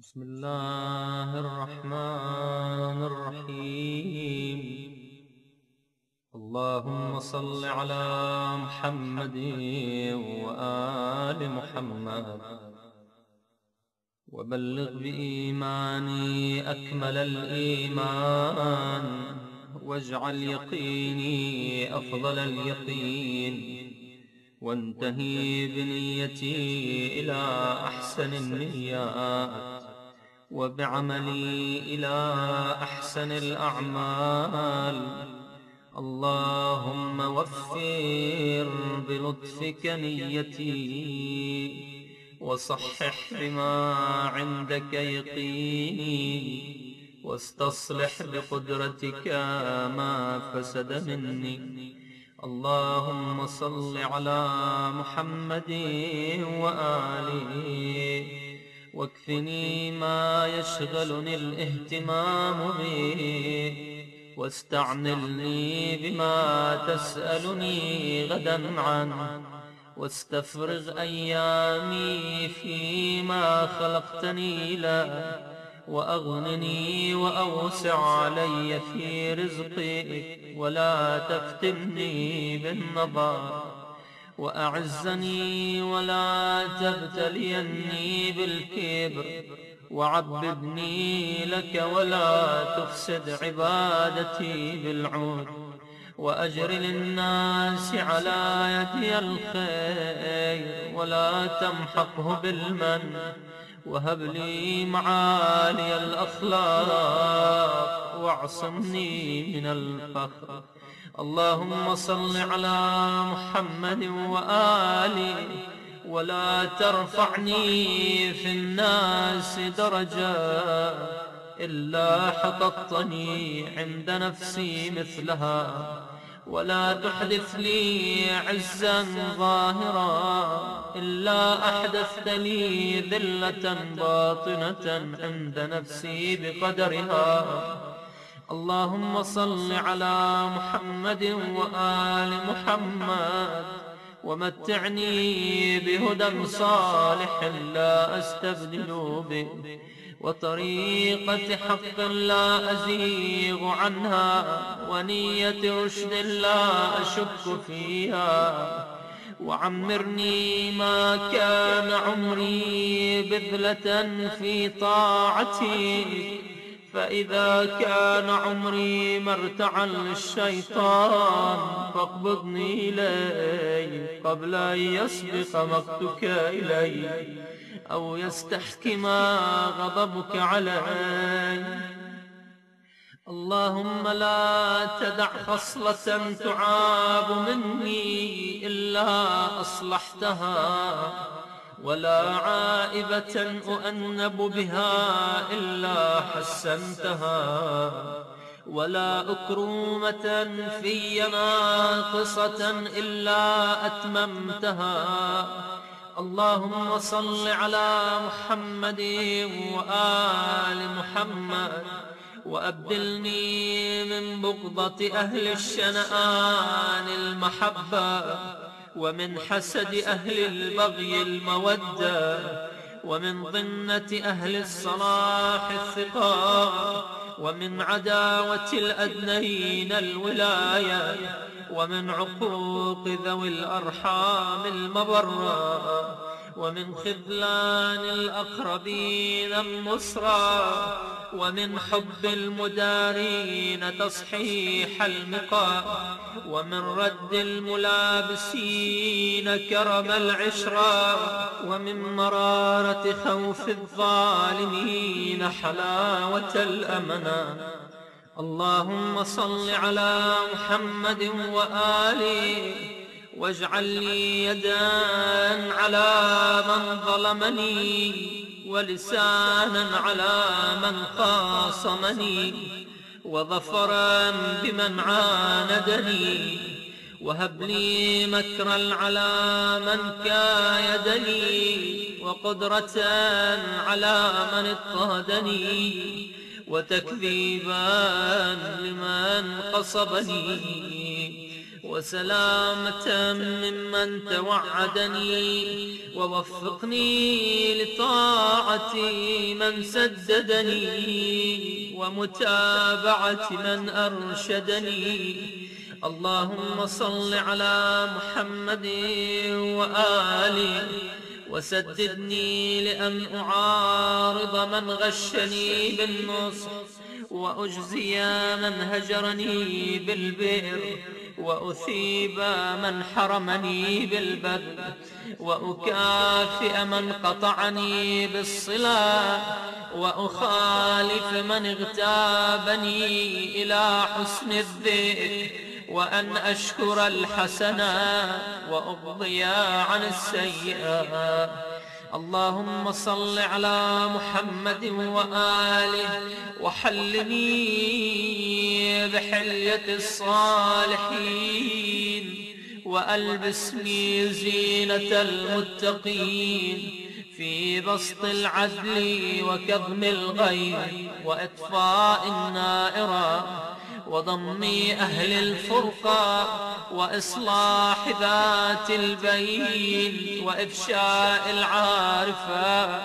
بسم الله الرحمن الرحيم. اللهم صل على محمد وآل محمد. وبلغ بإيماني أكمل الإيمان. واجعل يقيني أفضل اليقين. وانتهي بنيتي إلى أحسن النيات. وبعملي إلى أحسن الأعمال. اللهم وفر بلطفك نيتي وصحح بما عندك يقيني واستصلح بقدرتك ما فسد مني. اللهم صل على محمد وآله واكفني ما يشغلني الاهتمام به واستعملني بما تسألني غدا عنه واستفرغ أيامي فيما خلقتني له وأغنني وأوسع علي في رزقي ولا تفتني بالنظر. وأعزني ولا تبتليني بالكبر وعبدني لك ولا تفسد عبادتي بالعود وأجر للناس على يدي الخير ولا تمحقه بالمن وهب لي معالي الأخلاق واعصمني من الفخر اللهم صل على محمد وآله ولا ترفعني في الناس درجة إلا حططني عند نفسي مثلها ولا تحدث لي عزا ظاهرا إلا أحدثت لي ذلة باطنة عند نفسي بقدرها. اللهم صل على محمد وآل محمد ومتعني بهدى صالح لا أستبدل به وطريقة حق لا أزيغ عنها ونية رشد لا أشك فيها وعمرني ما كان عمري بذلة في طاعتي فإذا كان عمري مرتعا للشيطان فاقبضني إليه قبل أن يسبق مقتك إلي أو يستحكم غضبك علي اللهم لا تدع خصلة تعاب مني إلا أصلحتها. ولا عائبة أؤنب بها إلا حسنتها ولا أكرومة في ناقصة إلا أتممتها اللهم صل على محمد وآل محمد وأبدلني من بغضة أهل الشنآن المحبة ومن حسد أهل البغي المودة ومن ضنة أهل الصلاح الثقة ومن عداوة الأدنين الولاية ومن عقوق ذوي الأرحام المبرة ومن خذلان الأقربين النصرى ومن حب المدارين تصحيح المقام ومن رد الملابسين كرم العشرة ومن مرارة خوف الظالمين حلاوة الأمنا اللهم صل على محمد وآله واجعل لي يدا على من ظلمني ولسانا على من خاصمني وظفرا بمن عاندني. وهب لي مكرا على من كايدني وقدرة على من اضطهدني وتكذيبا لمن قصبني. وسلامة ممن توعدني ووفقني لطاعة من سددني ومتابعة من أرشدني. اللهم صل على محمد وآله وسددني لأن أعارض من غشني بالنصح وأجزي من هجرني بالبئر وأثيب من حرمني بالبذل وأكافئ من قطعني بالصلاة وأخالف من اغتابني إلى حسن الذكر وأن أشكر الحسنة وأبضي عن السيئة اللهم صل على محمد وآله وحلني بحلية الصالحين وألبسني زينة المتقين في بسط العدل وكظم الغيظ وإطفاء النائرة وضم أهل الفرقة وإصلاح ذات البين وإفشاء العارفة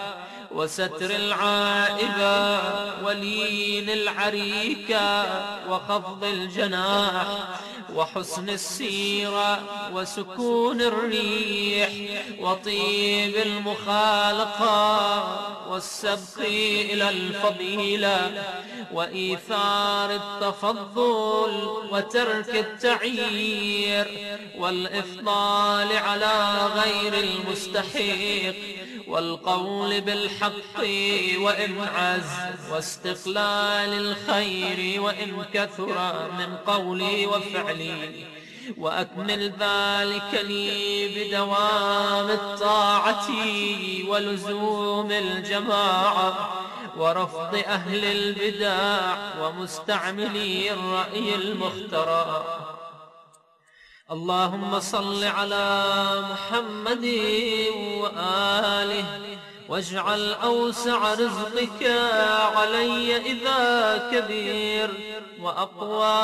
وستر العائبة ولين العريكة وخفض الجناح وحسن السيرة وسكون الريح وطيب المخالقة والسبق إلى الفضيلة وإيثار التفضل وترك التعيير والإفضال على غير المستحق والقول بالحق وإن عز واستقلال الخير وإن كثر من قولي وفعلي وأكمل ذلك لي بدوام الطاعة ولزوم الجماعة ورفض أهل البدع ومستعملي الرأي المخترع. اللهم صل على محمد وآله واجعل أوسع رزقك علي إذا كبير. وأقوى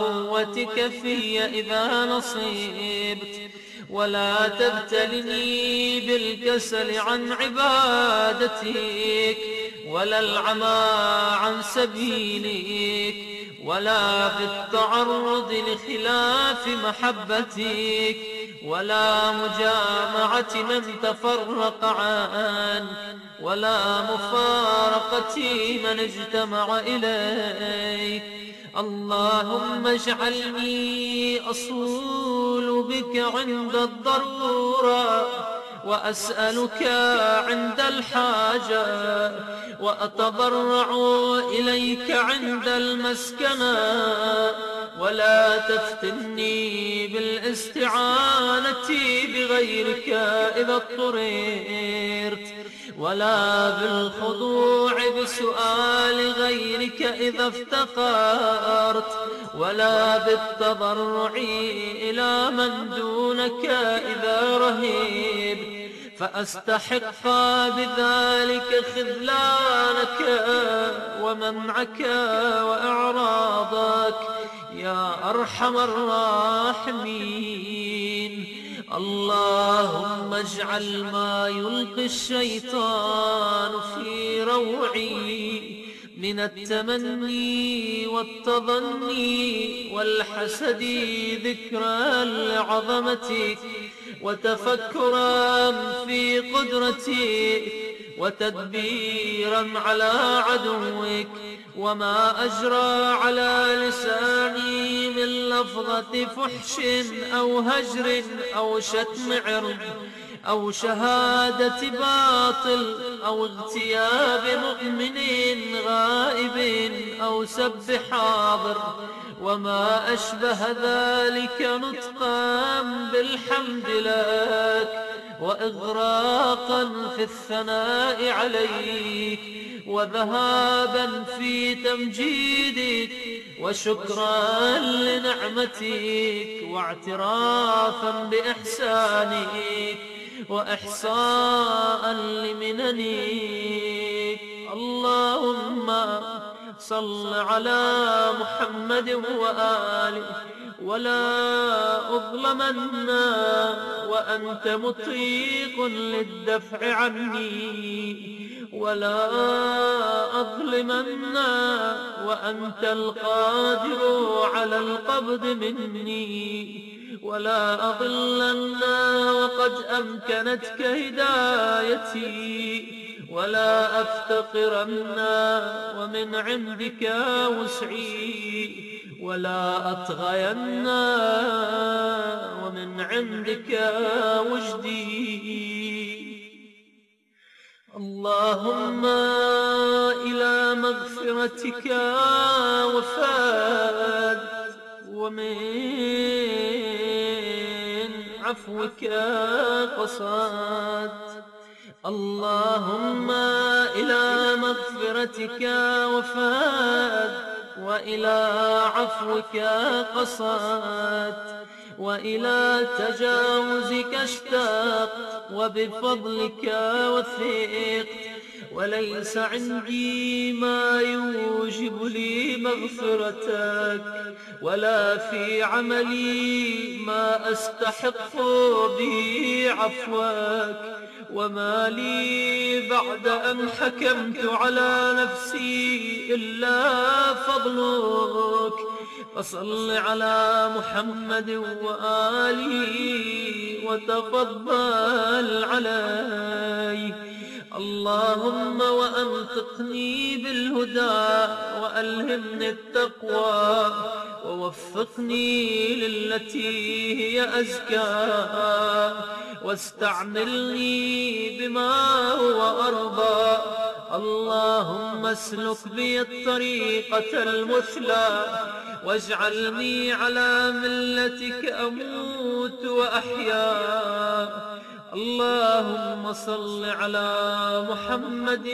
قوتك في إذا نصيبت. ولا تبتلني بالكسل عن عبادتك ولا العمى عن سبيلك ولا بالتعرض لخلاف محبتك ولا مجامعة من تفرق عنك ولا مفارقة من اجتمع إليك. اللهم اجعلني أصول بك عند الضرورة وأسألك عند الحاجة وأتضرع إليك عند المسكنة. ولا تفتني بالاستعانة بغيرك إذا اضطررت. ولا بالخضوع بسؤال غيرك إذا افتقرت ولا بالتضرع إلى من دونك إذا رهيب. فأستحق بذلك خذلانك ومنعك وإعراضك يا أرحم الراحمين. اللهم اجعل ما يلقي الشيطان في روعي من التمني والتظني والحسد ذكرى لعظمتك وتفكرا في قدرتك وتدبيرا على عدوك. وما أجرى على لساني من لفظة فحش أو هجر أو شتم عرض أو شهادة باطل أو اغتياب مؤمن غائب أو سب حاضر وما أشبه ذلك نطقا بالحمد لك. وإغراقا في الثناء عليك وذهابا في تمجيدك وشكرا لنعمتك واعترافا بإحسانك وإحصاء لمننك اللهم صل على محمد وآله ولا أظلمن وأنت مطيق للدفع عني ولا أظلمن وأنت القادر على القبض مني ولا أضلن وقد أمكنتك هدايتي ولا أفتقرن ومن عندك وسعي ولا أطغين ومن عندك وجدي. اللهم إلى مغفرتك وفاد ومن عفوك قصاد. اللهم إلى مغفرتك وفاد وإلى عفوك قصاد وإلى تجاوزك اشتاق وبفضلك وثيق وليس عندي ما يوجب لي مغفرتك ولا في عملي ما أستحق به عفوك. وما لي بعد أن حكمت على نفسي إلا فضلك. فصل على محمد وآله وتفضل عليه. اللهم وأنطقني بالهدى وألهمني التقوى ووفقني للتي هي أزكى واستعملني بما هو أرضى. اللهم اسلك بي الطريقة المثلى واجعلني على ملتك أموت وأحيا. اللهم صل على محمد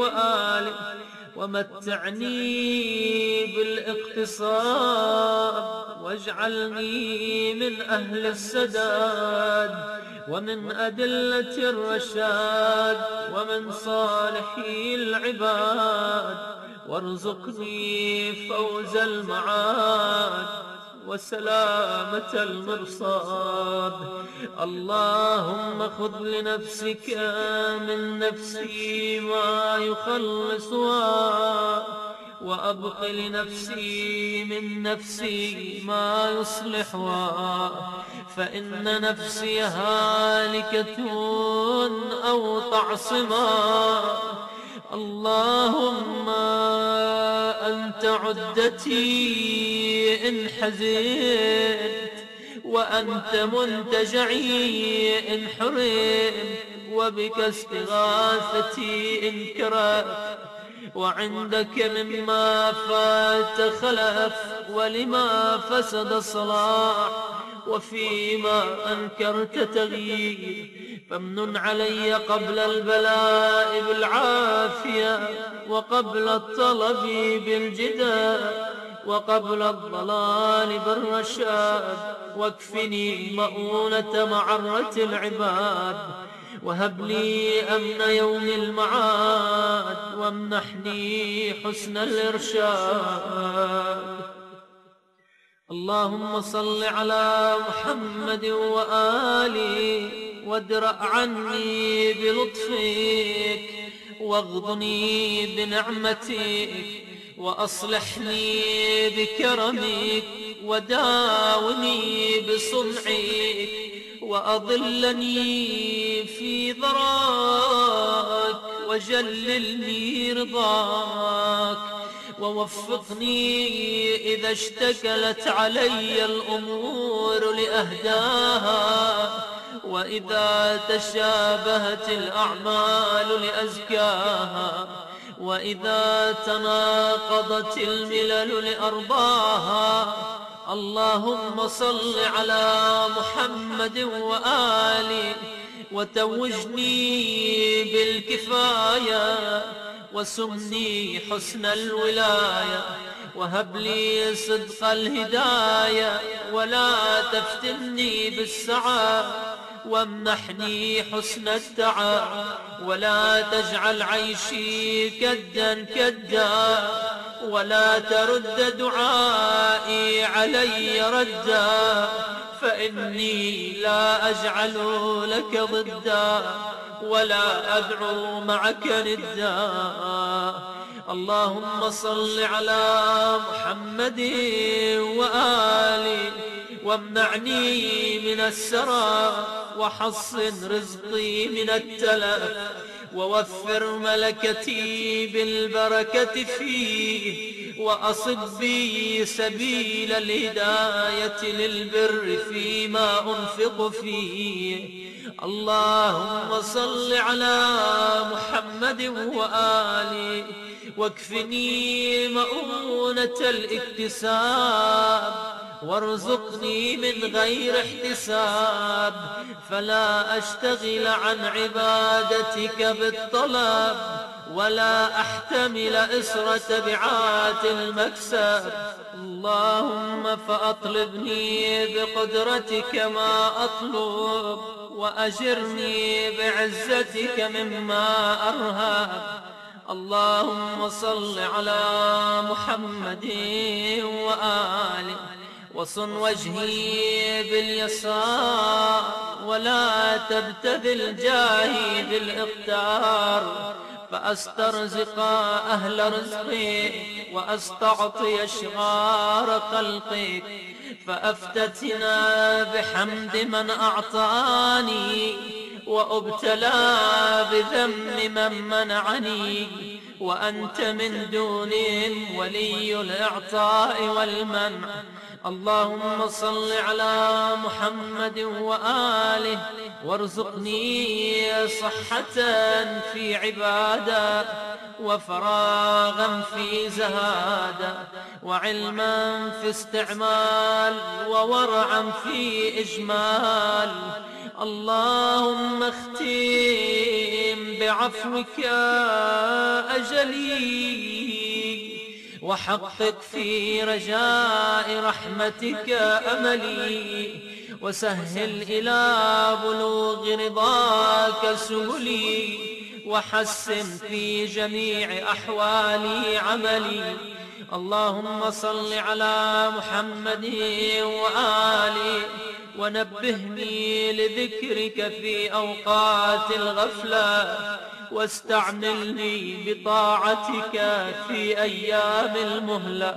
وآله ومتعني بالاقتصاد واجعلني من أهل السداد ومن أدلة الرشاد ومن صالحي العباد. وارزقني فوز المعاد. وسلامة المرصاد. اللهم خذ لنفسك من نفسي ما يخلصها وأبق لنفسي من نفسي ما يصلحها. فإن نفسي هالكة أو تعصما اللهم أنت عدتي إن حزنت وأنت منتجعي إن حرمت وبك استغاثتي إن كرهت. وعندك مما فات خلف ولما فسد صلاح. وفيما أنكرت تغيير فامنن علي قبل البلاء بالعافية وقبل الطلب بالجداء وقبل الضلال بالرشاد واكفني مؤونة معرة العباد وهب لي أمن يوم المعاد وامنحني حسن الإرشاد. اللهم صل على محمد وآله وادرأ عني بلطفك واغضني بنعمتك وأصلحني بكرمك وداوني بصنعك وأضلني في ضراك وجللني رضاك ووفقني إذا اشتكلت علي الأمور لأهداها وإذا تشابهت الأعمال لأزكاها وإذا تناقضت الملل لأرضاها. اللهم صل على محمد وآله وتوجني بالكفاية. وسمني حسن الولاية وهب لي صدق الهداية ولا تفتني بالسعى وامنحني حسن الدعاء ولا تجعل عيشي كدا كدا ولا ترد دعائي علي ردا. فإني لا أجعل لك ضدا ولا أدعو معك ندا. اللهم صل على محمد وآله وامنعني من السرى وحصن رزقي من التلف ووفر ملكتي بالبركة فيه. وأصد بي سبيل الهداية للبر فيما أنفق فيه. اللهم صل على محمد وآله واكفني مؤونة الاكتساب وارزقني من غير احتساب. فلا أشتغل عن عبادتك بالطلب. ولا أحتمل إسر تبعات المكسب. اللهم فأطلبني بقدرتك ما أطلب وأجرني بعزتك مما أرهب. اللهم صل على محمد وآله وصن وجهي باليسار ولا تبتذل جاهي بالإقتار. فأسترزق أهل رزقي وأستعطي أشغار خلقك فأفتتنا بحمد من أعطاني وأبتلى بذم من منعني وأنت من دونهم ولي الإعطاء والمنع اللهم صل على محمد وآله وارزقني صحة في عبادة وفراغا في زهادة وعلما في استعمال وورعا في إجمال. اللهم اختم بعفوك أجلي. وحقق في رجاء رحمتك أملي وسهل إلى بلوغ رضاك سبلي وحسن في جميع أحوالي عملي. اللهم صل على محمد وآله ونبهني لذكرك في أوقات الغفلة. واستعملني بطاعتك في أيام المهلة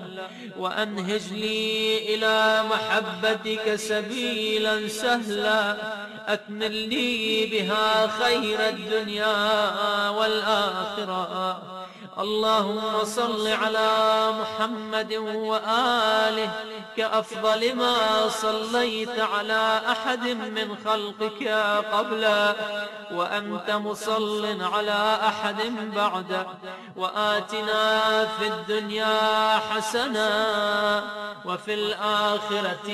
وأنهج لي إلى محبتك سبيلا سهلا. أكمل لي بها خير الدنيا والآخرة. اللهم صل على محمد وآله كأفضل ما صليت على أحد من خلقك قبل وأنت مصل على أحد بعد وآتنا في الدنيا حسنة وفي الآخرة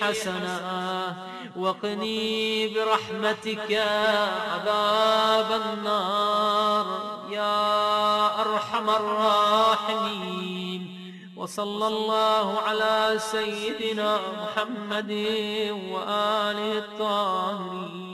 حسنة وقني برحمتك عذاب النار يا أرحم الراحمين. وصلى الله على سيدنا محمد وآله الطاهرين.